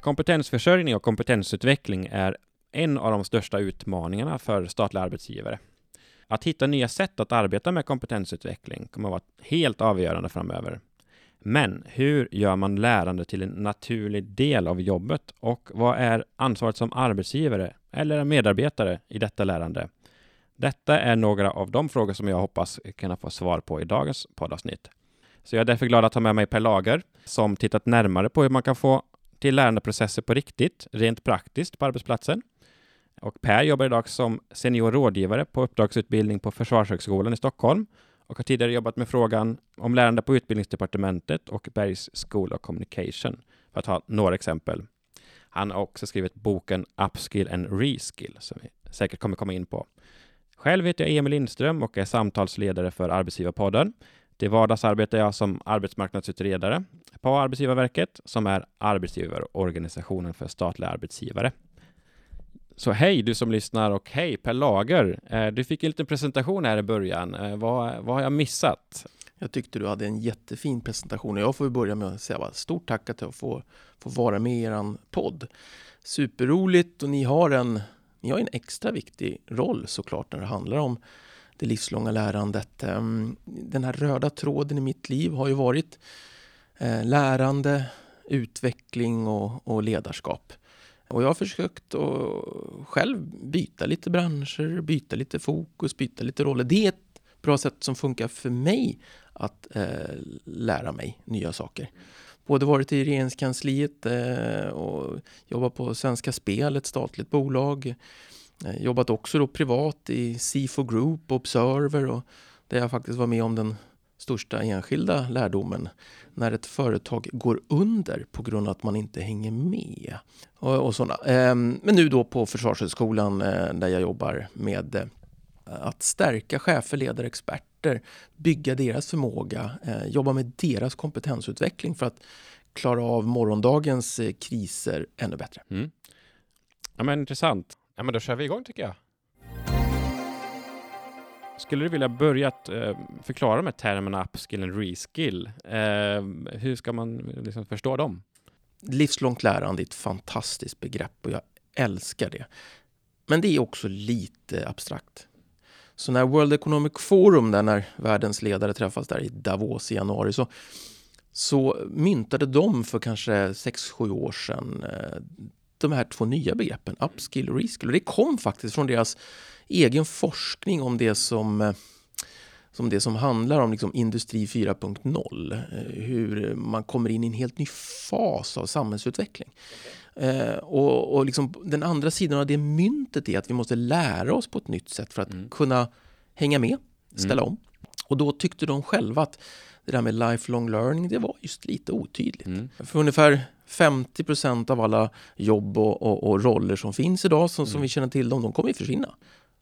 Kompetensförsörjning och kompetensutveckling är en av de största utmaningarna för statliga arbetsgivare. Att hitta nya sätt att arbeta med kompetensutveckling kommer att vara helt avgörande framöver. Men hur gör man lärande till en naturlig del av jobbet och vad är ansvaret som arbetsgivare eller medarbetare i detta lärande? Detta är några av de frågor som jag hoppas kunna få svar på i dagens poddavsnitt. Så jag är därför glad att ha med mig Per Lager som tittat närmare på hur man kan få till lärandeprocesser på riktigt, rent praktiskt på arbetsplatsen. Och Per jobbar idag som senior rådgivare på uppdragsutbildning på Försvarshögskolan i Stockholm och har tidigare jobbat med frågan om lärande på Utbildningsdepartementet och Bergs School of Communication, för att ta några exempel. Han har också skrivit boken Upskill and Reskill, som vi säkert kommer komma in på. Själv heter jag Emil Lindström och är samtalsledare för Arbetsgivarpodden. Till vardags arbetar jag som arbetsmarknadsutredare på Arbetsgivarverket, som är arbetsgivarorganisationen för statliga arbetsgivare. Så hej du som lyssnar och hej Per Lager. Eh, du fick en liten presentation här i början. Eh, vad, vad har jag missat? Jag tyckte du hade en jättefin presentation och jag får börja med att säga stort tack att jag får, får vara med i er podd. Superroligt och ni har, en, ni har en extra viktig roll såklart när det handlar om det livslånga lärandet. Ehm, den här röda tråden i mitt liv har ju varit eh, lärande, utveckling och, och ledarskap. Och jag har försökt att själv byta lite branscher, byta lite fokus, byta lite roller. Det är ett bra sätt som funkar för mig att eh, lära mig nya saker. Både varit i regeringskansliet eh, och jobbat på Svenska Spel, ett statligt bolag. Eh, jobbat också då privat i Sifo Group, Observer och där jag faktiskt var med om den största enskilda lärdomen när ett företag går under på grund av att man inte hänger med. Och, och såna. Ehm, men nu då på Försvarshögskolan eh, där jag jobbar med eh, att stärka chefer, ledare, experter, bygga deras förmåga, jobba med deras kompetensutveckling för att klara av morgondagens kriser ännu bättre. Mm. Ja, men intressant. Ja, men då kör vi igång tycker jag. Skulle du vilja börja att, eh, förklara här termerna upskill och reskill? Eh, hur ska man liksom förstå dem? Livslångt lärande är ett fantastiskt begrepp och jag älskar det. Men det är också lite abstrakt. Så när World Economic Forum, där när världens ledare träffas där i Davos i januari, så, så myntade de för kanske 6-7 år sedan eh, de här två nya begreppen, upskill och reskill. Och det kom faktiskt från deras egen forskning om det som eh, som det som handlar om liksom industri 4.0. Eh, hur man kommer in i en helt ny fas av samhällsutveckling. Eh, och, och liksom den andra sidan av det myntet är att vi måste lära oss på ett nytt sätt för att mm. kunna hänga med, ställa mm. om. Och då tyckte de själva att det där med lifelong learning, det var just lite otydligt. Mm. För ungefär 50 procent av alla jobb och, och, och, roller som finns idag, som, som mm. vi känner till dem, de kommer att försvinna.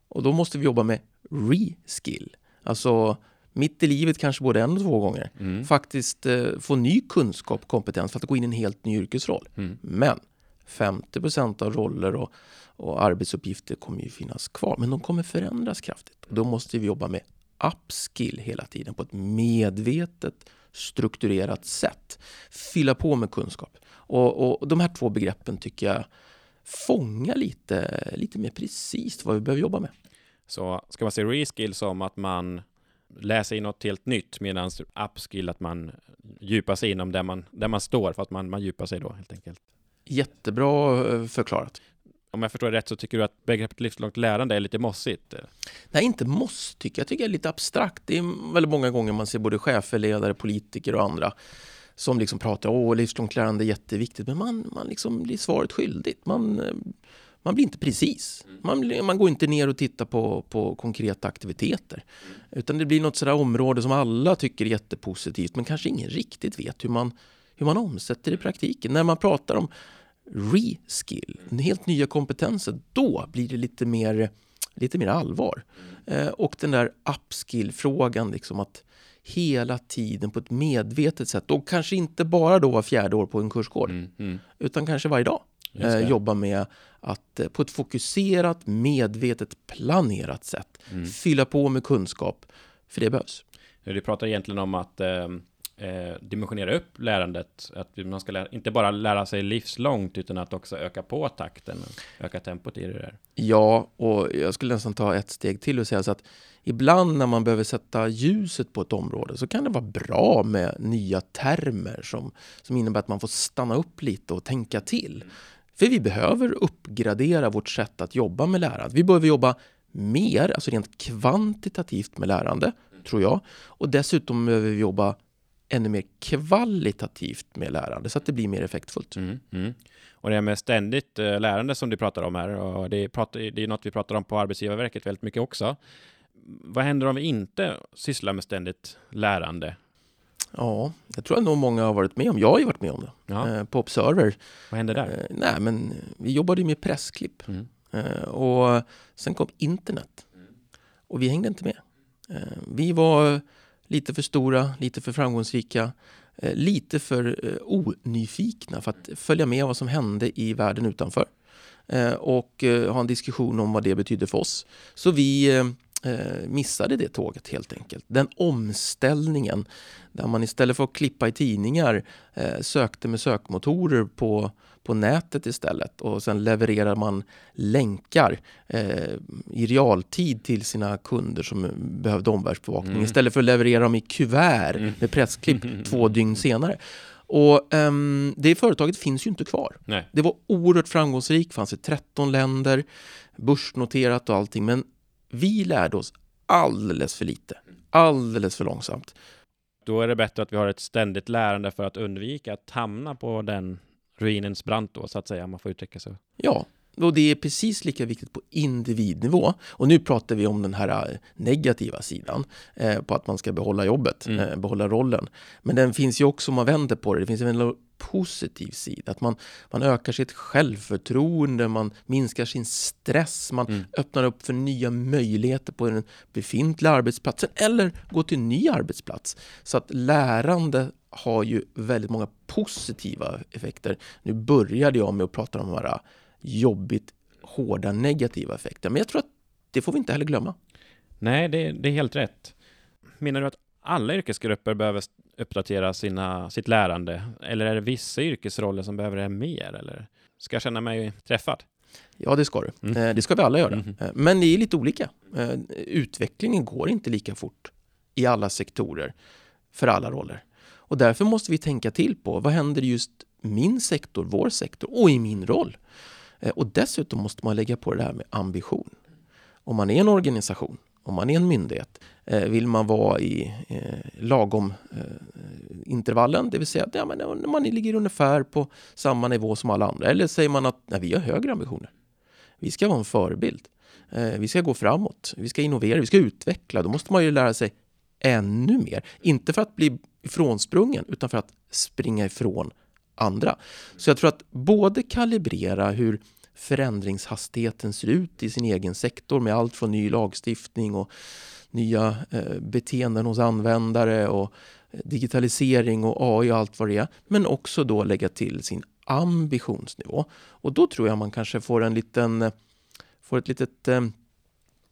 Och då måste vi jobba med reskill. Alltså mitt i livet kanske både en och två gånger. Mm. Faktiskt eh, få ny kunskap och kompetens för att gå in i en helt ny yrkesroll. Mm. Men 50 procent av roller och, och, arbetsuppgifter kommer ju finnas kvar. Men de kommer förändras kraftigt. Och då måste vi jobba med upskill hela tiden på ett medvetet strukturerat sätt. Fylla på med kunskap. Och, och de här två begreppen tycker jag fånga lite, lite mer precis vad vi behöver jobba med. Så ska man se reskill som att man läser in något helt nytt medan upskill att man djupar sig inom där man, där man står för att man, man djupar sig då helt enkelt. Jättebra eh, förklarat. Om jag förstår rätt så tycker du att begreppet livslångt lärande är lite mossigt? Nej, inte moss tycker jag. Jag tycker det är lite abstrakt. Det är väldigt många gånger man ser både chefer, ledare, politiker och andra som liksom pratar om livslångt lärande är jätteviktigt, men man, man liksom blir svaret skyldigt. Man, eh, man blir inte precis. Mm. Man, man går inte ner och tittar på, på konkreta aktiviteter. Utan det blir något sådär område som alla tycker är jättepositivt, men kanske ingen riktigt vet hur man, hur man omsätter i praktiken. När man pratar om reskill, helt nya kompetenser, då blir det lite mer, lite mer allvar. Mm. Eh, och den där upskill-frågan, liksom att hela tiden på ett medvetet sätt och kanske inte bara då var fjärde år på en kursgård mm, mm. utan kanske varje dag eh, jobba med att eh, på ett fokuserat, medvetet, planerat sätt mm. fylla på med kunskap, för det behövs. Du pratar egentligen om att eh, eh, dimensionera upp lärandet. Att man ska lära, inte bara lära sig livslångt utan att också öka på takten öka tempot i det där. Ja, och jag skulle nästan ta ett steg till och säga så att ibland när man behöver sätta ljuset på ett område så kan det vara bra med nya termer som, som innebär att man får stanna upp lite och tänka till. För vi behöver uppgradera vårt sätt att jobba med lärande. Vi behöver jobba mer, alltså rent kvantitativt med lärande, tror jag. Och dessutom behöver vi jobba ännu mer kvalitativt med lärande så att det blir mer effektfullt. Mm, mm. Och det här med ständigt uh, lärande som du pratar om här, och det, pratar, det är något vi pratar om på Arbetsgivarverket väldigt mycket också. Vad händer om vi inte sysslar med ständigt lärande? Ja, jag tror att nog många har varit med om. Jag har ju varit med om det. Ja. Eh, på Observer. Vad hände där? Eh, nej, men vi jobbade med pressklipp. Mm. Eh, och sen kom internet. Och vi hängde inte med. Eh, vi var lite för stora, lite för framgångsrika, eh, lite för eh, onyfikna för att följa med vad som hände i världen utanför eh, och ha en diskussion om vad det betydde för oss. Så vi missade det tåget helt enkelt. Den omställningen där man istället för att klippa i tidningar sökte med sökmotorer på på nätet istället och sen levererar man länkar eh, i realtid till sina kunder som behövde omvärldsbevakning mm. istället för att leverera dem i kuvert mm. med pressklipp två dygn senare. Och um, det företaget finns ju inte kvar. Nej. Det var oerhört framgångsrikt, fanns i 13 länder, börsnoterat och allting. Men vi lärde oss alldeles för lite, alldeles för långsamt. Då är det bättre att vi har ett ständigt lärande för att undvika att hamna på den ruinens brant då, så att säga, om man får uttrycka sig. Ja, och det är precis lika viktigt på individnivå. Och nu pratar vi om den här eh, negativa sidan, eh, på att man ska behålla jobbet, mm. eh, behålla rollen. Men den finns ju också, om man vänder på det, det finns en positiv sida. Att man, man ökar sitt självförtroende, man minskar sin stress, man mm. öppnar upp för nya möjligheter på den befintliga arbetsplatsen eller går till en ny arbetsplats. Så att lärande har ju väldigt många positiva effekter. Nu började jag med att prata om de här jobbigt hårda negativa effekter, men jag tror att det får vi inte heller glömma. Nej, det, det är helt rätt. Menar du att alla yrkesgrupper behöver uppdatera sina, sitt lärande? Eller är det vissa yrkesroller som behöver det mer? Eller ska jag känna mig träffad? Ja, det ska du. Mm. Eh, det ska vi alla göra. Mm. Men det är lite olika. Eh, utvecklingen går inte lika fort i alla sektorer för alla roller. Och därför måste vi tänka till på vad händer i just min sektor, vår sektor och i min roll? Eh, och dessutom måste man lägga på det här med ambition. Om man är en organisation om man är en myndighet, eh, vill man vara i eh, lagom intervallen, det vill säga att ja, men man ligger ungefär på samma nivå som alla andra. Eller säger man att nej, vi har högre ambitioner. Vi ska vara en förebild. Vi ska gå framåt, vi ska innovera, vi ska utveckla. Då måste man ju lära sig ännu mer. Inte för att bli ifrånsprungen, utan för att springa ifrån andra. Så jag tror att både kalibrera hur förändringshastigheten ser ut i sin egen sektor med allt från ny lagstiftning och nya eh, beteenden hos användare och eh, digitalisering och AI och allt vad det är. Men också då lägga till sin ambitionsnivå. Och då tror jag man kanske får en liten eh, får ett litet eh,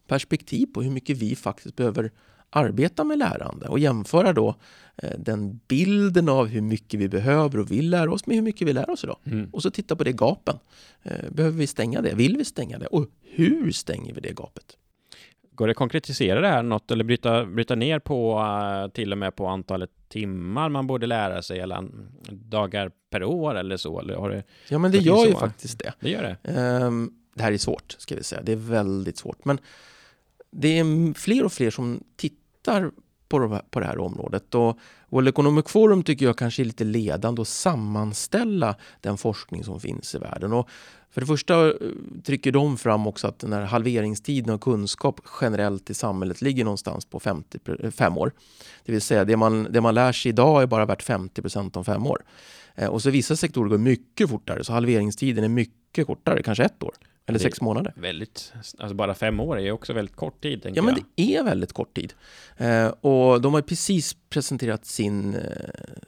perspektiv på hur mycket vi faktiskt behöver arbeta med lärande och jämföra då eh, den bilden av hur mycket vi behöver och vill lära oss med hur mycket vi lär oss idag. Mm. Och så titta på det gapen. Eh, behöver vi stänga det? Vill vi stänga det? Och hur stänger vi det gapet? Går det att konkretisera det här något eller bryta, bryta ner på uh, till och med på antalet timmar man borde lära sig eller dagar per år eller så? Eller har det, ja, men det gör ju faktiskt det. Det gör det. Um, det här är svårt, ska vi säga. Det är väldigt svårt. Men det är fler och fler som tittar på, på det här området. Och World Economic Forum tycker jag kanske är lite ledande att sammanställa den forskning som finns i världen. Och för det första eh, trycker de fram också att den här halveringstiden av kunskap generellt i samhället ligger någonstans på 55 eh, år. Det vill säga det man, det man lär sig idag är bara värt 50 procent om fem år. Eh, och så vissa sektorer går mycket fortare, så halveringstiden är mycket mycket kortare, kanske ett år. Eller sex månader. Väldigt, alltså bara fem år är ju också väldigt kort tid, Ja, men jag. det är väldigt kort tid. Eh, och de har precis presenterat sin eh,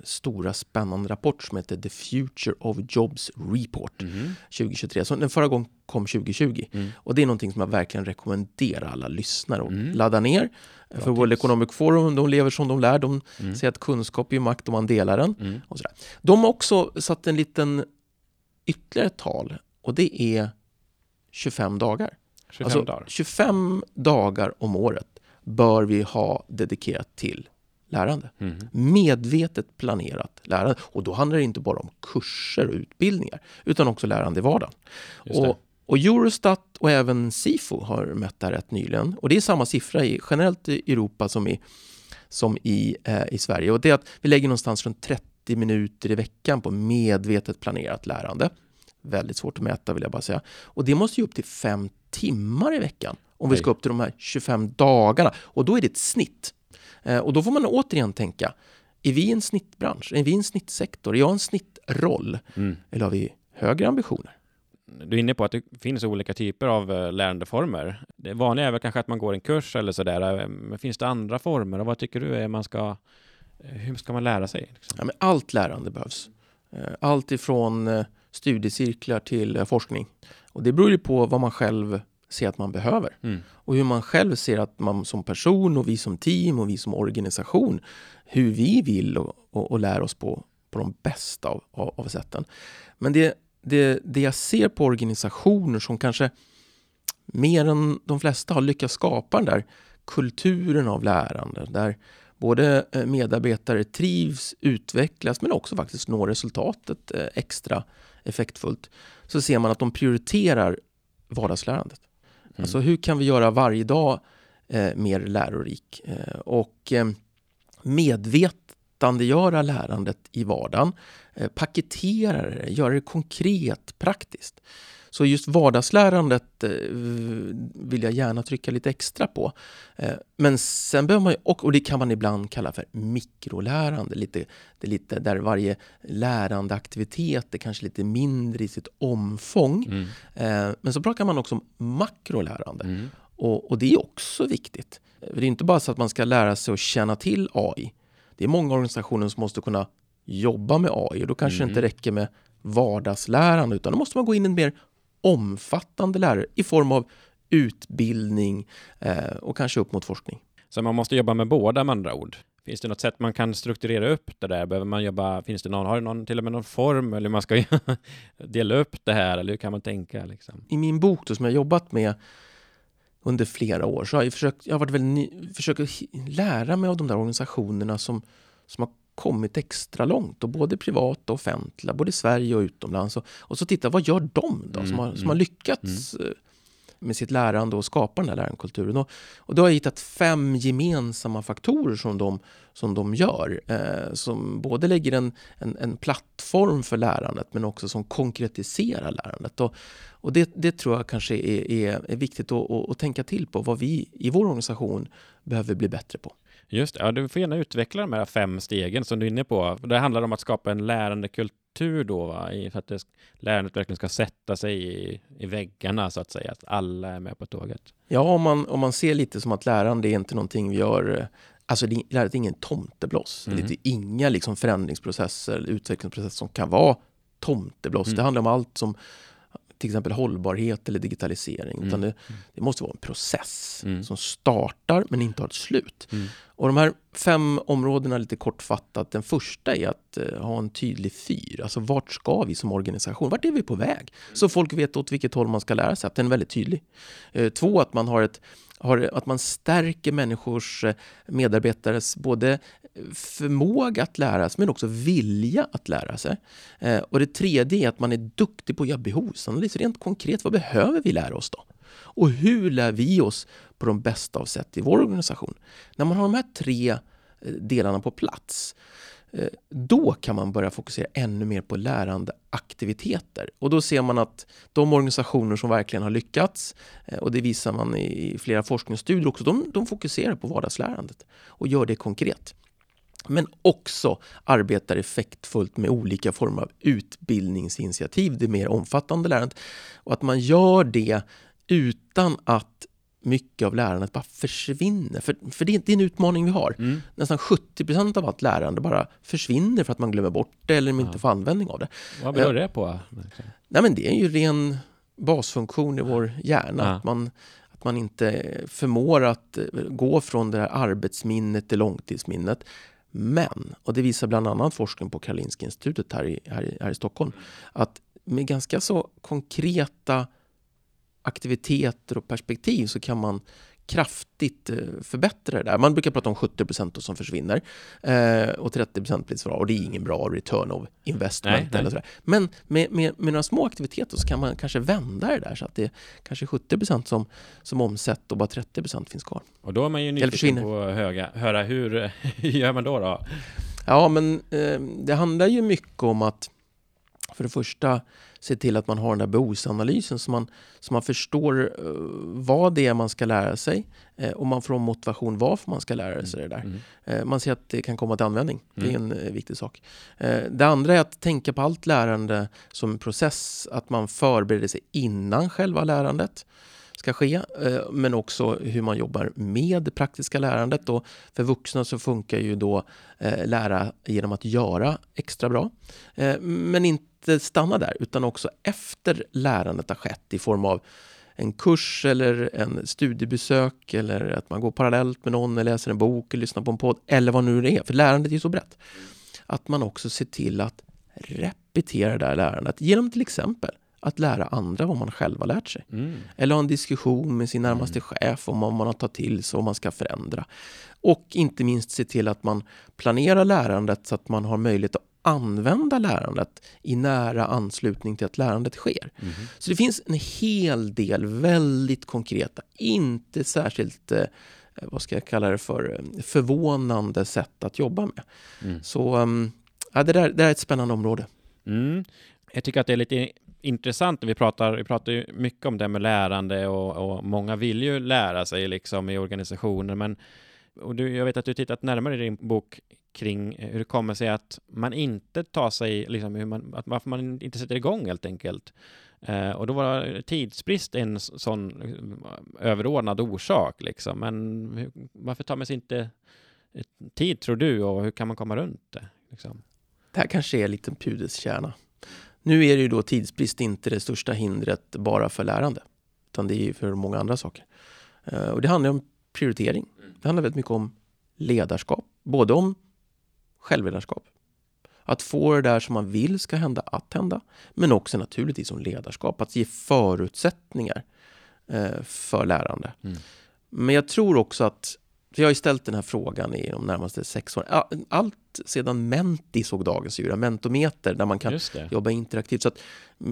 stora spännande rapport som heter The Future of Jobs Report Mhm. 2023. Så den förra gången kom 2020. Mm. Och det är någonting som jag verkligen rekommenderar alla lyssnare att Mm. ladda ner. Bra För World tips. Economic Forum, de lever som de lär. De Mm. säger att kunskap är makt om man delar den. Mm. Och sådär. De har också satt en liten ytterligare tal och det är 25 dagar. 25 Alltså, dagar. 25 dagar om året bör vi ha dedikerat till lärande. Mhm. Medvetet planerat lärande. Och då handlar det inte bara om kurser och utbildningar utan också lärande i vardagen. Och, och Eurostat och även Sifo har mätt det här rätt nyligen. Och det är samma siffra i, generellt i Europa som i, som i, eh, i Sverige. Och det är att vi lägger någonstans runt 30 minuter i veckan på medvetet planerat lärande. Väldigt svårt att mäta vill jag bara säga. Och det måste ju upp till fem timmar i veckan om vi Oj. ska upp till de här 25 dagarna. Och då är det ett snitt. Eh, och då får man återigen tänka, är vi en snittbransch? Är vi en snittsektor? Är jag en snittroll? Mm. Eller har vi högre ambitioner? Du är inne på att det finns olika typer av eh, lärandeformer. Det vanliga är väl kanske att man går en kurs eller sådär. eh, Men finns det andra former? Och vad tycker du är man ska... Hur ska man lära sig? Liksom? Ja, allt lärande behövs. Eh, Allt ifrån studiecirklar till eh, forskning. Och det beror ju på vad man själv ser att man behöver. Mm. Och hur man själv ser att man som person och vi som team och vi som organisation, hur vi vill och, och, och lära oss på, på de bästa av, av, av sätten. Men det, det, det jag ser på organisationer som kanske mer än de flesta har lyckats skapa den där kulturen av lärande, där både eh, medarbetare trivs, utvecklas men också faktiskt når resultatet eh, extra effektfullt, så ser man att de prioriterar vardagslärandet. Mm. Alltså hur kan vi göra varje dag eh, mer lärorik? Eh, och eh, medvetandegöra lärandet i vardagen, eh, paketera det, göra det konkret, praktiskt. Så just vardagslärandet eh, vill jag gärna trycka lite extra på. Eh, men sen behöver man ju, och, det kan man ibland kalla för mikrolärande, lite, det lite där varje lärandeaktivitet är kanske lite mindre i sitt omfång. Mm. Eh, men så pratar man också om makrolärande. Mm. Och, och det är också viktigt. För Det är inte bara så att man ska lära sig att känna till AI. Det är många organisationer som måste kunna jobba med AI och då kanske det Mm. inte räcker med vardagslärande utan då måste man gå in i en mer omfattande lärare i form av utbildning eh, och kanske upp mot forskning. Så man måste jobba med båda med andra ord. Finns det något sätt man kan strukturera upp det där? Behöver man jobba, finns det någon, har det någon, till och med någon form eller hur man ska dela upp det här eller hur kan man tänka liksom? I min bok då, som jag jobbat med under flera år så har jag, försökt, jag har varit väldigt ny, försökt lära mig av de där organisationerna som, som har kommit extra långt, och både privata och offentliga, både i Sverige och utomlands. Och, och så titta, vad gör de då, som, Mm, har, som mm, har lyckats eh, med sitt lärande och skapa den här lärandekulturen? Och, och då har jag hittat fem gemensamma faktorer som de, som de gör, eh, som både lägger en, en, en plattform för lärandet, men också som konkretiserar lärandet. Och, och det, det tror jag kanske är, är, är viktigt att, att, att tänka till på, vad vi i vår organisation behöver bli bättre på. Just det, ja, du får gärna utveckla de här fem stegen som du är inne på. Det handlar om att skapa en lärandekultur då, va? I, för att det, lärandet verkligen ska sätta sig i, i väggarna så att säga, att alla är med på tåget. Ja, om man, om man ser lite som att lärande är inte någonting vi gör eh, Alltså det, lärandet är ingen tomtebloss. Mm. Det är inga liksom förändringsprocesser utvecklingsprocesser som kan vara tomtebloss. Mm. Det handlar om allt som till exempel hållbarhet eller digitalisering. Mm. Utan det, det måste vara en process Mm. som startar men inte har ett slut. Mm. Och de här fem områdena lite kortfattat. Den första är att eh, ha en tydlig fyr. Alltså vart ska vi som organisation? Vart är vi på väg? Så folk vet åt vilket håll man ska lära sig. Att den är väldigt tydlig. Eh, två, att man har ett har, att man stärker människors eh, medarbetares både förmåga att lära sig men också vilja att lära sig. Eh, och det tredje är att man är duktig på att göra behovsanalys. Rent konkret, vad behöver vi lära oss då? Och hur lär vi oss på de bästa av sätt i vår organisation? När man har de här tre eh, delarna på plats eh, då kan man börja fokusera ännu mer på lärandeaktiviteter. Och då ser man att de organisationer som verkligen har lyckats, eh, och det visar man i flera forskningsstudier också, de, de fokuserar på vardagslärandet och gör det konkret men också arbetar effektfullt med olika former av utbildningsinitiativ, det mer omfattande lärandet. Och att man gör det utan att mycket av lärandet bara försvinner. För, för det, det är en utmaning vi har. Mm. Nästan 70% av allt lärande bara försvinner för att man glömmer bort det eller inte Ja. får användning av det. Vad beror det på? Nej, men det är ju ren basfunktion i vår hjärna. Ja. Att, man, att man inte förmår att eh, gå från det här arbetsminnet till långtidsminnet. Men, och det visar bland annat forskning på Karolinska institutet här i, här i, här i Stockholm, att med ganska så konkreta aktiviteter och perspektiv så kan man kraftigt eh, förbättra det där. Man brukar prata om 70 då som försvinner eh, och 30 blir så bra och det är ingen bra return of investment. Nej, nej. Eller sådär. Men med, med, med några små aktiviteter så kan man kanske vända det där så att det är kanske 70 som, som omsätt och bara 30% finns kvar. Och då är man ju nyfiken på att höga, höra hur, hur gör man då? då? Ja, men eh, det handlar ju mycket om att för det första se till att man har den där behovsanalysen så man, så man förstår eh, vad det är man ska lära sig eh, och man får motivation varför man ska lära sig det där. Mm. Eh, man ser att det kan komma till användning. Det är Mm. en viktig sak. Det andra är att tänka på allt lärande som en process, att man förbereder sig innan själva lärandet ska ske, eh, men också hur man jobbar med det praktiska lärandet. Och för vuxna så funkar ju då eh, lära genom att göra extra bra. Eh, men inte stanna där, utan också efter lärandet har skett i form av en kurs eller en studiebesök eller att man går parallellt med någon eller läser en bok eller lyssnar på en podd eller vad nu det är, för lärandet är så brett. Att man också ser till att repetera det här lärandet genom till exempel att lära andra vad man själv har lärt sig. Mm. Eller ha en diskussion med sin närmaste chef om vad man har tagit till sig och vad man ska förändra. Och inte minst se till att man planerar lärandet så att man har möjlighet att använda lärandet i nära anslutning till att lärandet sker. Mhm. Så det finns en hel del väldigt konkreta, inte särskilt eh, vad ska jag kalla det för, eh, förvånande sätt att jobba med. Mm. Så um, ja, det, där, det där är ett spännande område. Mm. Jag tycker att det är lite intressant. Vi pratar, vi pratar ju mycket om det med lärande och, och många vill ju lära sig liksom i organisationer. Men och du, jag vet att du tittat närmare i din bok kring hur det kommer sig att man inte tar sig, liksom hur man, att varför man inte sätter igång helt enkelt. Eh, och då var tidsbrist en sån liksom, överordnad orsak liksom. Men hur, varför tar man sig inte eh, tid tror du och hur kan man komma runt det? Liksom? Det här kanske är en liten pudelskärna. Nu är det ju då tidsbrist inte det största hindret bara för lärande, utan det är ju för många andra saker. Eh, och det handlar om prioritering. Det handlar väldigt mycket om ledarskap, både om självledarskap, att få det där som man vill ska hända att hända, men också naturligtvis om ledarskap, att ge förutsättningar eh, för lärande. Mm. Men jag tror också att, för jag har ju ställt den här frågan i de närmaste sex åren, allt sedan Menti såg dagens ljus, Mentometer, där man kan jobba interaktivt. Så att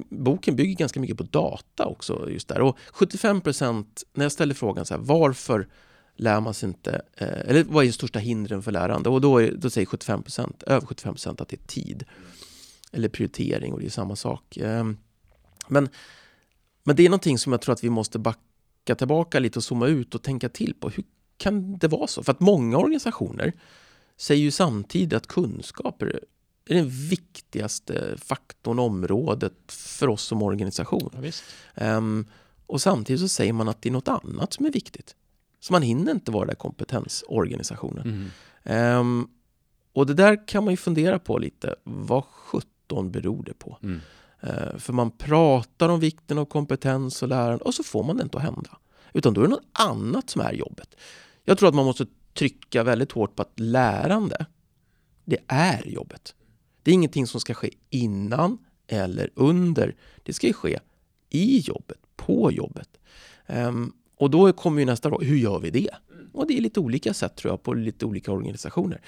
boken bygger ganska mycket på data också. just där. Och 75 procent, när jag ställer frågan så här, varför lär man sig inte, eh, eller vad är de största hindren för lärande? Och då, är, då säger 75 procent, över 75 procent att det är tid. Eller prioritering och det är samma sak. Ehm, Men, men det är någonting som jag tror att vi måste backa tillbaka lite och zooma ut och tänka till på. Hur kan det vara så? För att många organisationer säger ju samtidigt att kunskaper är den viktigaste faktorn, området för oss som organisation. Ja. Ehm, och samtidigt så säger man att det är något annat som är viktigt. Så man hinner inte vara den där kompetensorganisationen. Mm. Ehm, och det där kan man ju fundera på lite. Vad sjutton beror det på? Mm. Eh, för man pratar om vikten av kompetens och lärande och så får man det inte att hända. Utan då är det något annat som är jobbet. Jag tror att man måste trycka väldigt hårt på att lärande, det är jobbet. Det är ingenting som ska ske innan eller under. Det ska ju ske i jobbet, på jobbet. Um, och då kommer ju nästa fråga, hur gör vi det? Och det är lite olika sätt tror jag på lite olika organisationer.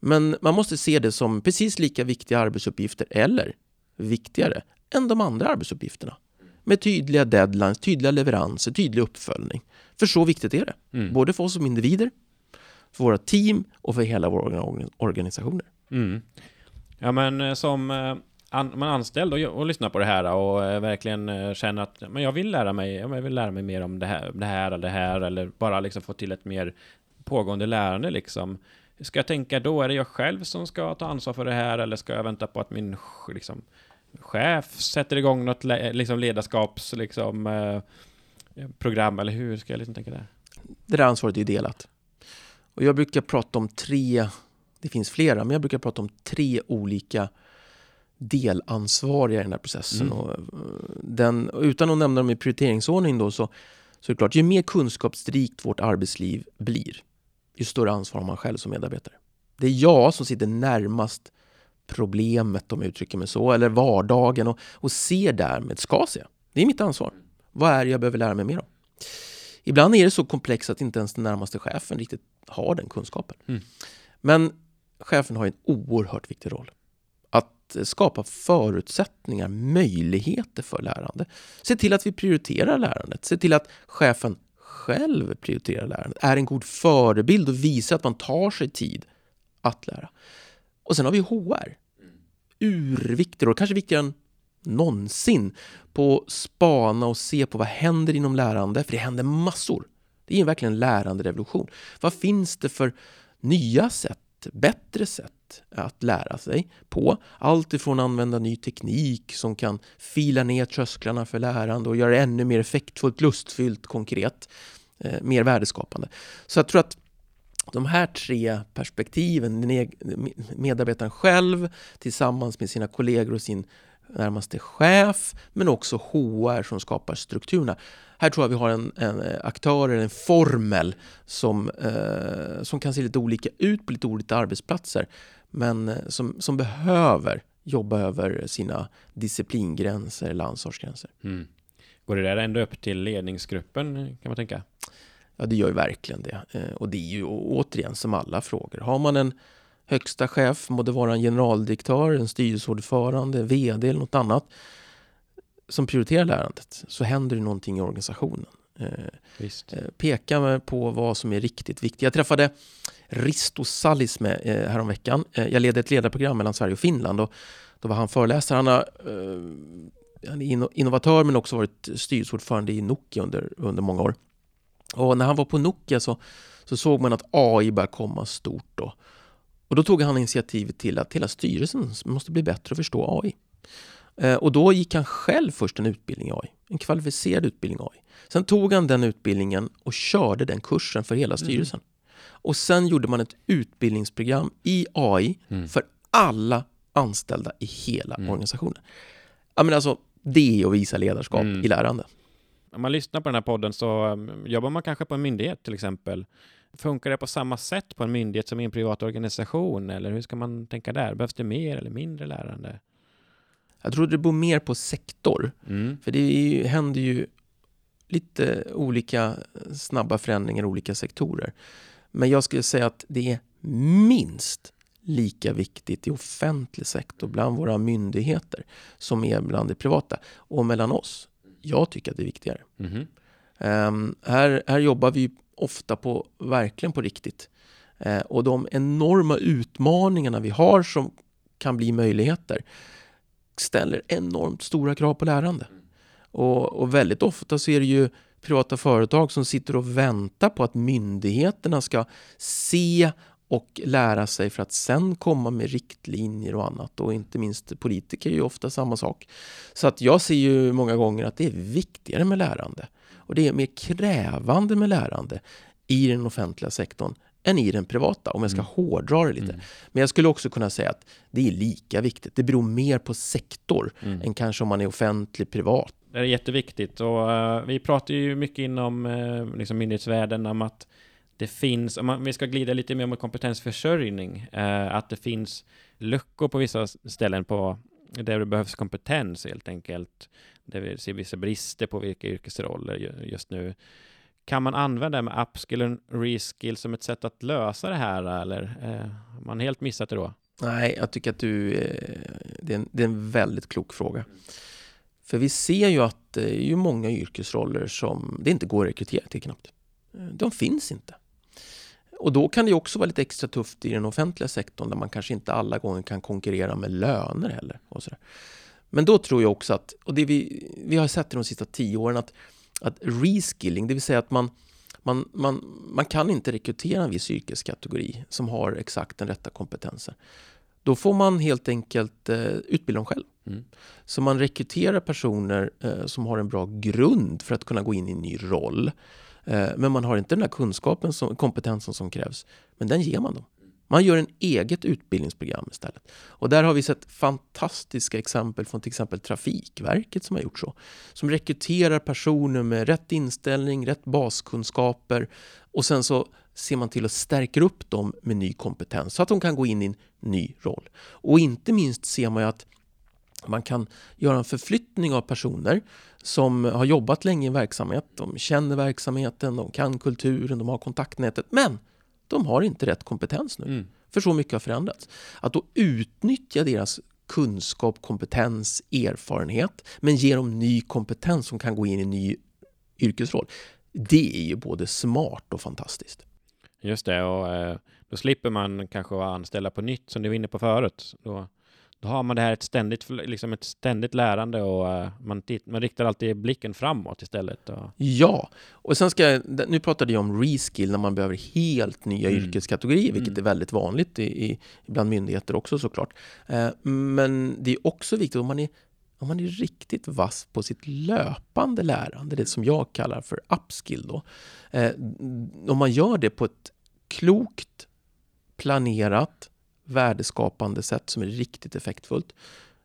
Men man måste se det som precis lika viktiga arbetsuppgifter eller viktigare än de andra arbetsuppgifterna. Med tydliga deadlines, tydliga leveranser, tydlig uppföljning. För så viktigt är det. Mm. Både för oss som individer, för våra team och för hela våra organ- organisationer. Mm. Ja, men eh, som eh, an, man anställd och, och lyssnar på det här och eh, verkligen känner att men jag vill lära mig, jag vill lära mig mer om det här, det här eller det här eller bara liksom få till ett mer pågående lärande liksom. Ska jag tänka då? Är det jag själv som ska ta ansvar för det här eller ska jag vänta på att min liksom, chef sätter igång något liksom, ledarskaps liksom, eh, program eller hur ska jag liksom tänka där? Det där ansvaret är delat. Och jag brukar prata om tre, det finns flera, men jag brukar prata om tre olika delansvariga i den här processen. Mm. Och eh, den, utan att nämna dem i prioriteringsordning då så, så är det klart, ju mer kunskapsrikt vårt arbetsliv blir, ju större ansvar har man själv som medarbetare. Det är jag som sitter närmast problemet, om jag uttrycker mig så, eller vardagen och, och ser därmed, ska se. Det är mitt ansvar. Vad är det jag behöver lära mig mer om? Ibland är det så komplext att inte ens den närmaste chefen riktigt har den kunskapen. Mm. Men chefen har en oerhört viktig roll. Att skapa förutsättningar, möjligheter för lärande. Se till att vi prioriterar lärandet. Se till att chefen själv prioriterar lärandet. Är en god förebild och visar att man tar sig tid att lära. Och sen har vi HR. Urviktig roll, kanske viktigare än någonsin på att spana och se på vad händer inom lärande, för det händer massor. Det är verkligen en läranderevolution. Vad finns det för nya sätt, bättre sätt att lära sig på? Allt ifrån att använda ny teknik som kan fila ner trösklarna för lärande och göra det ännu mer effektfullt, lustfyllt, konkret, eh, mer värdeskapande. Så jag tror att de här tre perspektiven, medarbetaren själv tillsammans med sina kollegor och sin närmaste chef, men också HR som skapar strukturerna. Här tror jag vi har en, en eh, aktör, en formel som, eh, som kan se lite olika ut på lite olika arbetsplatser, men eh, som, som behöver jobba över sina disciplingränser eller ansvarsgränser. Mm. Går det där ändå upp till ledningsgruppen kan man tänka? Ja, det gör ju verkligen det. Eh, och det är ju återigen som alla frågor. Har man en högsta chef, må det vara en generaldirektör, en styrelseordförande, VD eller något annat som prioriterar lärandet så händer det någonting i organisationen. Eh, Visst. Eh, peka på vad som är riktigt viktigt. Jag träffade Risto eh, häromveckan. Jag ledde ett ledarprogram mellan Sverige och Finland och då var han föreläsare. Han, har, han är innovatör men också varit styrelseordförande i Nokia under, under många år. Och när han var på Nokia så, så såg man att AI började komma stort. Då. Och då tog han initiativet till att hela styrelsen måste bli bättre att förstå AI. Eh, och då gick han själv först en utbildning i AI, en kvalificerad utbildning i AI. Sen tog han den utbildningen och körde den kursen för hela mm. styrelsen. Mm. Och sen gjorde man ett utbildningsprogram i AI mm. för alla anställda i hela mm. organisationen. Ja, men alltså, det är att visa ledarskap mm. i lärande. Om man lyssnar på den här podden så um, jobbar man kanske på en myndighet till exempel. Funkar det på samma sätt på en myndighet som i en privat organisation? Eller hur ska man tänka där? Behövs det mer eller mindre lärande? Jag tror det beror mer på sektor. Mm. För det ju, händer ju lite olika snabba förändringar i olika sektorer. Men jag skulle säga att det är minst lika viktigt i offentlig sektor bland våra myndigheter som är bland det privata och mellan oss. Jag tycker att det är viktigare. Mm. Um, här, här jobbar vi ofta på, verkligen på riktigt. Uh, och de enorma utmaningarna vi har som kan bli möjligheter ställer enormt stora krav på lärande. Och, och, väldigt ofta så är det ju privata företag som sitter och väntar på att myndigheterna ska se och lära sig för att sen komma med riktlinjer och annat. Och inte minst politiker är ju ofta samma sak. Så att jag ser ju många gånger att det är viktigare med lärande. Och det är mer krävande med lärande i den offentliga sektorn än i den privata, om jag ska mm. hårdra det lite. Mm. Men jag skulle också kunna säga att det är lika viktigt. Det beror mer på sektor mm. än kanske om man är offentlig, privat. Det är jätteviktigt och uh, vi pratar ju mycket inom uh, liksom myndighetsvärlden om att det finns, om man, vi ska glida lite mer mot kompetensförsörjning, eh, att det finns luckor på vissa ställen på där det behövs kompetens helt enkelt. Där vi ser vissa brister på vilka yrkesroller just nu. Kan man använda det med upskill och reskill som ett sätt att lösa det här eller eh, har man helt missat det då? Nej, jag tycker att du, eh, det, är en, det är en väldigt klok fråga. För vi ser ju att det är ju många yrkesroller som det inte går att rekrytera till knappt. Eh, de finns inte. Och då kan det också vara lite extra tufft i den offentliga sektorn där man kanske inte alla gånger kan konkurrera med löner heller. Och sådär. Men då tror jag också att, och det vi, vi har sett i de sista tio åren, att att reskilling, det vill säga att man, Man, man, man kan inte rekrytera en viss yrkeskategori som har exakt den rätta kompetensen. Då får man helt enkelt eh, utbilda dem själv. Mm. Så man rekryterar personer eh, som har en bra grund för att kunna gå in i en ny roll. Eh, men man har inte den där kunskapen, som, kompetensen som krävs. Men den ger man dem. Man gör en eget utbildningsprogram istället. Och där har vi sett fantastiska exempel från till exempel Trafikverket som har gjort så. Som rekryterar personer med rätt inställning, rätt baskunskaper och sen så ser man till att stärka upp dem med ny kompetens så att de kan gå in i en ny roll. Och inte minst ser man ju att man kan göra en förflyttning av personer som har jobbat länge i en verksamhet. De känner verksamheten, de kan kulturen, de har kontaktnätet. Men de har inte rätt kompetens nu. Mm. För så mycket har förändrats. Att då utnyttja deras kunskap, kompetens, erfarenhet men ge dem ny kompetens som kan gå in i en ny yrkesroll. Det är ju både smart och fantastiskt. Just det, och eh, då slipper man kanske vara anställda på nytt som du var inne på förut. Då då har man det här ett ständigt, liksom ett ständigt lärande och uh, man, man riktar alltid blicken framåt istället. Och... Ja, och sen ska jag, nu pratade jag om reskill när man behöver helt nya mm. yrkeskategorier, vilket mm. är väldigt vanligt i, i, bland myndigheter också såklart. Uh, men det är också viktigt om man är om man är riktigt vass på sitt löpande lärande, det som jag kallar för upskill då. Eh, om man gör det på ett klokt, planerat, värdeskapande sätt som är riktigt effektfullt.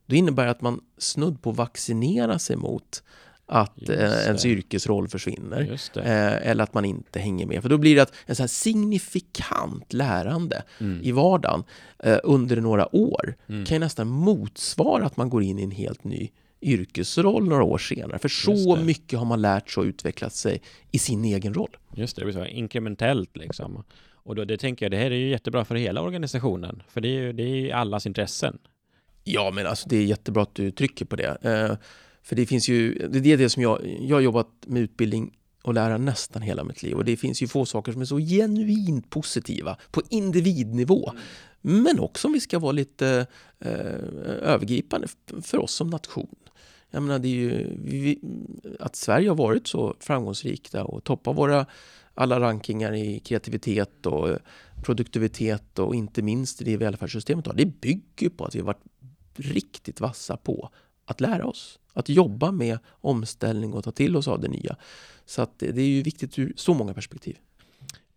Då innebär det att man snudd på vaccinerar sig mot att eh, ens yrkesroll försvinner. Eh, eller att man inte hänger med. För då blir det att en så här signifikant lärande mm. i vardagen eh, under några år mm. kan ju nästan motsvara att man går in i en helt ny yrkesroll några år senare. För så mycket har man lärt sig och utvecklat sig i sin egen roll. Just det, det blir så inkrementellt liksom. Och då det tänker jag, det här är ju jättebra för hela organisationen, för det är ju det är allas intressen. Ja, men alltså det är jättebra att du trycker på det. Eh, för det finns ju, det är det som jag, jag har jobbat med utbildning och lära nästan hela mitt liv och det finns ju få saker som är så genuint positiva på individnivå. Mm. Men också om vi ska vara lite eh, övergripande för oss som nation. Jag menar, det är ju, vi, att Sverige har varit så framgångsrika och toppar våra alla rankingar i kreativitet och produktivitet och inte minst i det välfärdssystemet har. Det bygger på att vi har varit riktigt vassa på att lära oss. Att jobba med omställning och ta till oss av det nya. Så att det är ju viktigt ur så många perspektiv.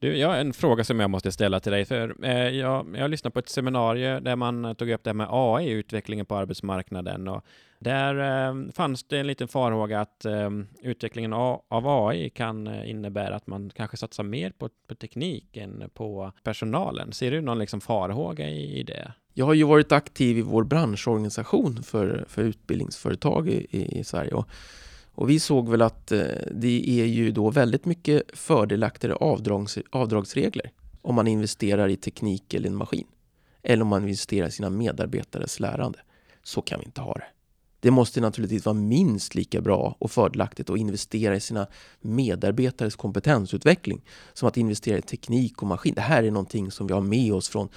Du, jag har en fråga som jag måste ställa till dig. För eh, jag, jag lyssnade på ett seminarium där man eh, tog upp det här med AI, utvecklingen på arbetsmarknaden. Och där eh, fanns det en liten farhåga att eh, utvecklingen av, av AI kan eh, innebära att man kanske satsar mer på, på teknik än på personalen. Ser du någon liksom farhåga i, i det? Jag har ju varit aktiv i vår branschorganisation för, för utbildningsföretag i, i Sverige. Och och vi såg väl att eh, det är ju då väldigt mycket fördelaktigare avdrags, avdragsregler om man investerar i teknik eller en maskin. Eller om man investerar i sina medarbetares lärande. Så kan vi inte ha det. Det måste naturligtvis vara minst lika bra och fördelaktigt att investera i sina medarbetares kompetensutveckling som att investera i teknik och maskin. Det här är någonting som vi har med oss från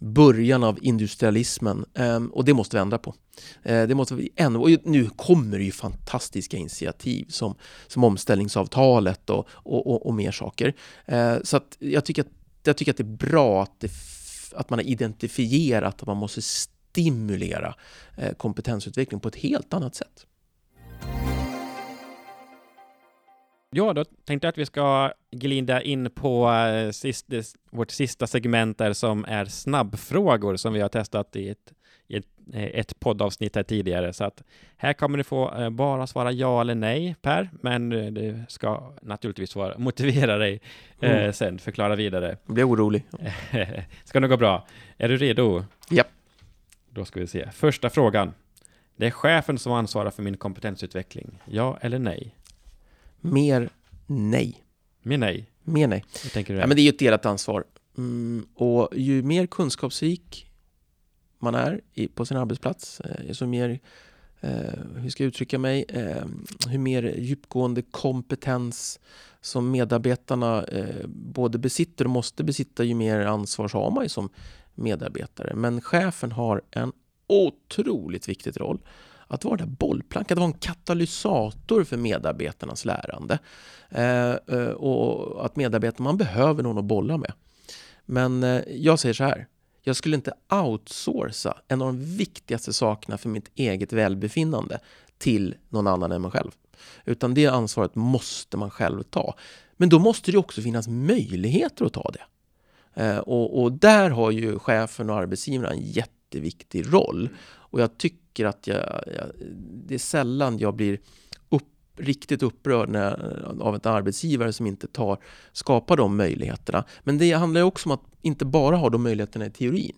början av industrialismen ehm, och det måste vi ändra på. Eh, det måste vi ändra. Och nu kommer det ju fantastiska initiativ som, som omställningsavtalet och, och, och, och mer saker. Eh, så att jag, tycker att, jag tycker att det är bra att, det, att man har identifierat att man måste stimulera eh, kompetensutveckling på ett helt annat sätt. Ja, då tänkte jag att vi ska glida in på uh, sist, vårt sista segment där som är snabbfrågor som vi har testat i ett, i ett, eh, ett poddavsnitt här tidigare. Så att här kommer du få uh, bara svara ja eller nej, Per, men du ska naturligtvis vara, motivera dig mm. sen, förklara vidare. Jag blir orolig. ska nog gå bra. Är du redo? Ja. Då ska vi se. Första frågan. Det är chefen som ansvarar för min kompetensutveckling. Ja eller nej? Mer nej. Mer nej? Mer nej. Hur tänker du Ja, men det är ju ett delat ansvar. Mm, och ju mer kunskapsrik man är i, på sin arbetsplats, eh, så mer, eh, hur ska jag uttrycka mig, eh, hur mer djupgående kompetens som medarbetarna eh, både besitter och måste besitta, ju mer ansvar har man ju som medarbetare. Men chefen har en otroligt viktig roll att vara det där bollplanket, att vara en katalysator för medarbetarnas lärande. Eh, eh, och att medarbetarna, man behöver någon att bolla med. Men eh, jag säger så här, jag skulle inte outsourca en av de viktigaste sakerna för mitt eget välbefinnande till någon annan än mig själv. Utan det ansvaret måste man själv ta. Men då måste det också finnas möjligheter att ta det. Eh, och, och, där har ju chefen och arbetsgivaren en jätteviktig roll. Och jag tycker att jag, jag, det är sällan jag blir upp, riktigt upprörd när, av en arbetsgivare som inte tar, skapar de möjligheterna. Men det handlar också om att inte bara ha de möjligheterna i teorin,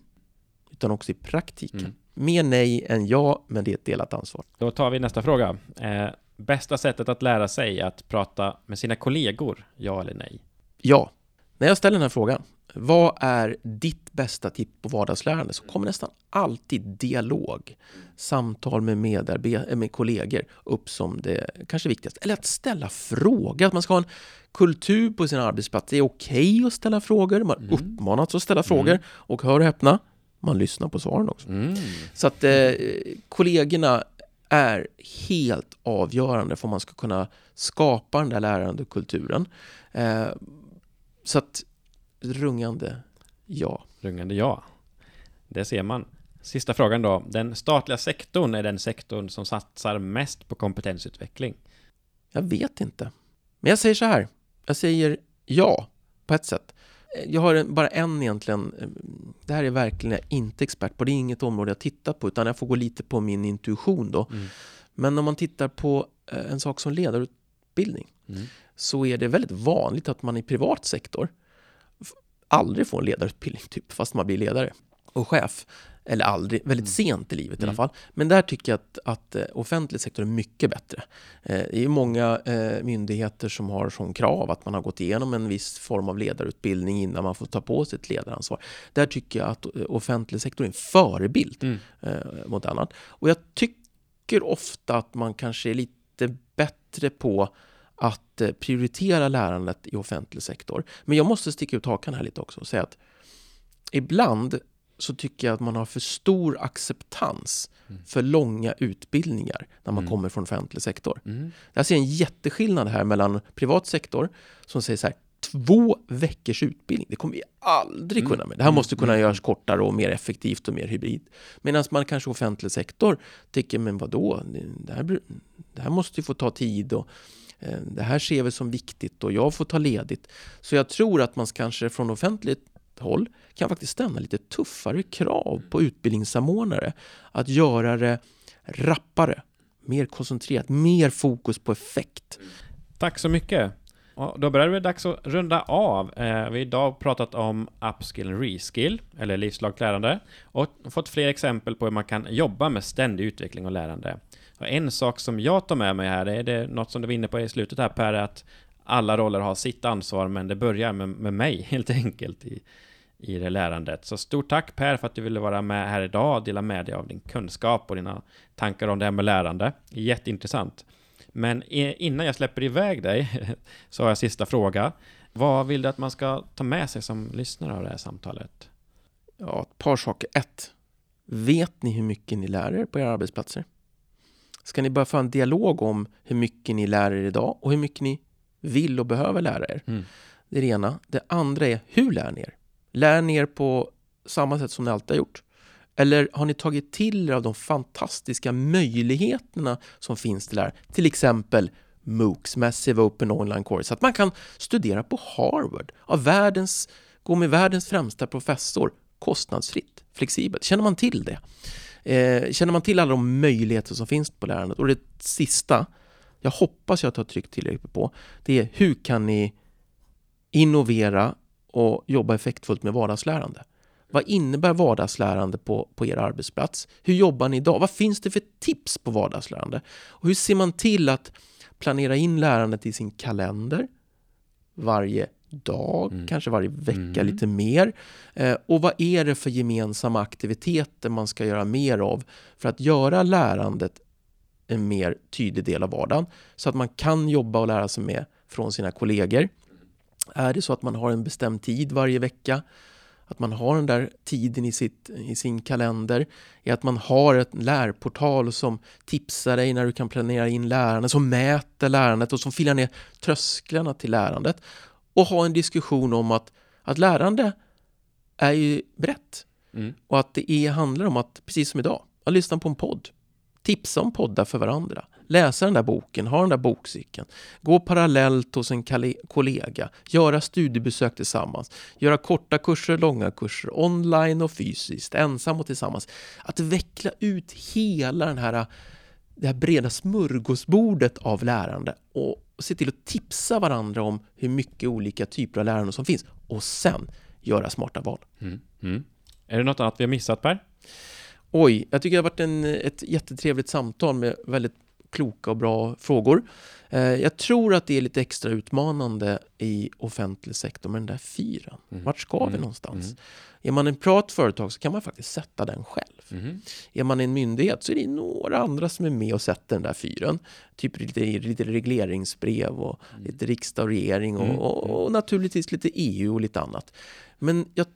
utan också i praktiken. Mm. Mer nej än ja, men det är ett delat ansvar. Då tar vi nästa fråga. Eh, bästa sättet att lära sig att prata med sina kollegor, ja eller nej? Ja. När jag ställer den här frågan vad är ditt bästa tips på vardagslärande? Så kommer nästan alltid dialog, samtal med, medarbet- med kollegor upp som det kanske viktigaste. Eller att ställa frågor, att man ska ha en kultur på sin arbetsplats. Det är okej okay att ställa frågor, man mm. uppmanas att ställa frågor. Mm. Och hör och häpna, man lyssnar på svaren också. Mm. Så att eh, kollegorna är helt avgörande för att man ska kunna skapa den där lärandekulturen. Eh, så att rungande ja. Rungande ja. Det ser man. Sista frågan då. Den statliga sektorn är den sektorn som satsar mest på kompetensutveckling. Jag vet inte. Men jag säger så här. Jag säger ja, på ett sätt. Jag har bara en egentligen. Det här är verkligen jag inte expert på. Det är inget område jag tittar på, utan jag får gå lite på min intuition då. Mm. Men om man tittar på eh, en sak som ledarutbildning mm. så är det väldigt vanligt att man i privat sektor aldrig få en ledarutbildning, typ, fast man blir ledare och chef. Eller aldrig, väldigt mm. sent i livet mm. i alla mm. fall. Men där tycker jag att, att eh, offentlig sektor är mycket bättre. Eh, det är många eh, myndigheter som har som krav att man har gått igenom en viss form av ledarutbildning innan man får ta på sig ett ledaransvar. Där tycker jag att offentlig sektor är en förebild mm. mot annat. Och jag tycker ofta att man kanske är lite bättre på att eh, prioritera lärandet i offentlig sektor. Men jag måste sticka ut hakan här lite också och säga att ibland så tycker jag att man har för stor acceptans mm. för långa utbildningar när man mm. kommer från offentlig sektor. Mm. Jag ser en jätteskillnad här mellan privat sektor som säger så här två veckors utbildning, det kommer vi aldrig mm. kunna med. Det här måste kunna mm. göras kortare och mer effektivt och mer hybrid. Medan man kanske offentlig sektor tycker, men vadå, det här, det här måste ju få ta tid och Eh, det här ser vi som viktigt och jag får ta ledigt. Så jag tror att man kanske från offentligt håll kan faktiskt ställa lite tuffare krav på utbildningssamordnare att göra det rappare, mer koncentrerat, mer fokus på effekt. Tack så mycket. Och då börjar det bli dags att runda av. Eh, vi har idag pratat om upskill och reskill, eller livslångt lärande, och fått fler exempel på hur man kan jobba med ständig utveckling och lärande. Och en sak som jag tar med mig här, är det något som du var inne på i slutet här Per, är att alla roller har sitt ansvar, men det börjar med, med mig helt enkelt i, i det lärandet. Så stort tack Per för att du ville vara med här idag och dela med dig av din kunskap och dina tankar om det här med lärande. Jätteintressant. Men innan jag släpper iväg dig så har jag sista fråga. Vad vill du att man ska ta med sig som lyssnare av det här samtalet? Ja, ett par saker. Ett, vet ni hur mycket ni lär er på era arbetsplatser? Ska ni börja föra en dialog om hur mycket ni lär er idag och hur mycket ni vill och behöver lära er? Mm. Det är det ena. Det andra är, hur lär ni er? Lär ni er på samma sätt som ni alltid har gjort? Eller har ni tagit till er av de fantastiska möjligheterna som finns till det här? Till exempel MOOCs, Massive Open Online Course, att man kan studera på Harvard av världens, gå med världens främsta professor kostnadsfritt, flexibelt. Känner man till det? Eh, känner man till alla de möjligheter som finns på lärandet? Och det sista, jag hoppas jag har tryckt tillräckligt på, det är hur kan ni innovera och jobba effektfullt med vardagslärande? Vad innebär vardagslärande på, på er arbetsplats? Hur jobbar ni idag? Vad finns det för tips på vardagslärande? Och hur ser man till att planera in lärandet i sin kalender varje dag, mm. kanske varje vecka mm. lite mer. Eh, och vad är det för gemensamma aktiviteter man ska göra mer av för att göra lärandet en mer tydlig del av vardagen så att man kan jobba och lära sig med från sina kollegor. Är det så att man har en bestämd tid varje vecka att man har den där tiden i, sitt, i sin kalender, är att man har en lärportal som tipsar dig när du kan planera in lärandet, som mäter lärandet och som filar ner trösklarna till lärandet. Och ha en diskussion om att, att lärande är ju brett. Mm. Och att det är, handlar om att, precis som idag, att lyssna på en podd. Tipsa om poddar för varandra läsa den där boken, ha den där bokcykeln, gå parallellt hos en kollega, göra studiebesök tillsammans, göra korta kurser, långa kurser, online och fysiskt, ensam och tillsammans. Att veckla ut hela den här, det här breda smörgåsbordet av lärande och se till att tipsa varandra om hur mycket olika typer av lärande som finns och sen göra smarta val. Mm. Mm. Är det något annat vi har missat Per? Oj, jag tycker det har varit en, ett jättetrevligt samtal med väldigt kloka och bra frågor. Eh, jag tror att det är lite extra utmanande i offentlig sektor med den där fyren. Mm. Vart ska mm. vi någonstans? Mm. Är man en privat företag så kan man faktiskt sätta den själv. Mm. Är man en myndighet så är det några andra som är med och sätter den där fyren. Typ lite, lite regleringsbrev och mm. lite riksdag och regering och, mm. och, och naturligtvis lite EU och lite annat. Men jag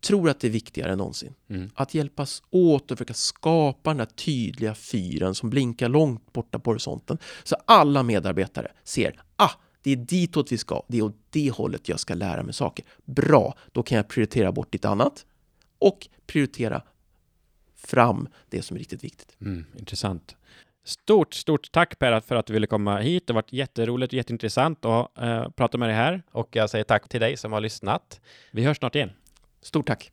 tror att det är viktigare än någonsin. Mm. Att hjälpas åt och försöka skapa den där tydliga fyren som blinkar långt borta på horisonten. Så alla medarbetare ser, ah, det är ditåt vi ska, det är åt det hållet jag ska lära mig saker. Bra, då kan jag prioritera bort lite annat och prioritera fram det som är riktigt viktigt. Mm, intressant. Stort, stort tack Per för att du ville komma hit. Det har varit jätteroligt och jätteintressant att uh, prata med dig här. Och jag säger tack till dig som har lyssnat. Vi hörs snart igen. Stort tack!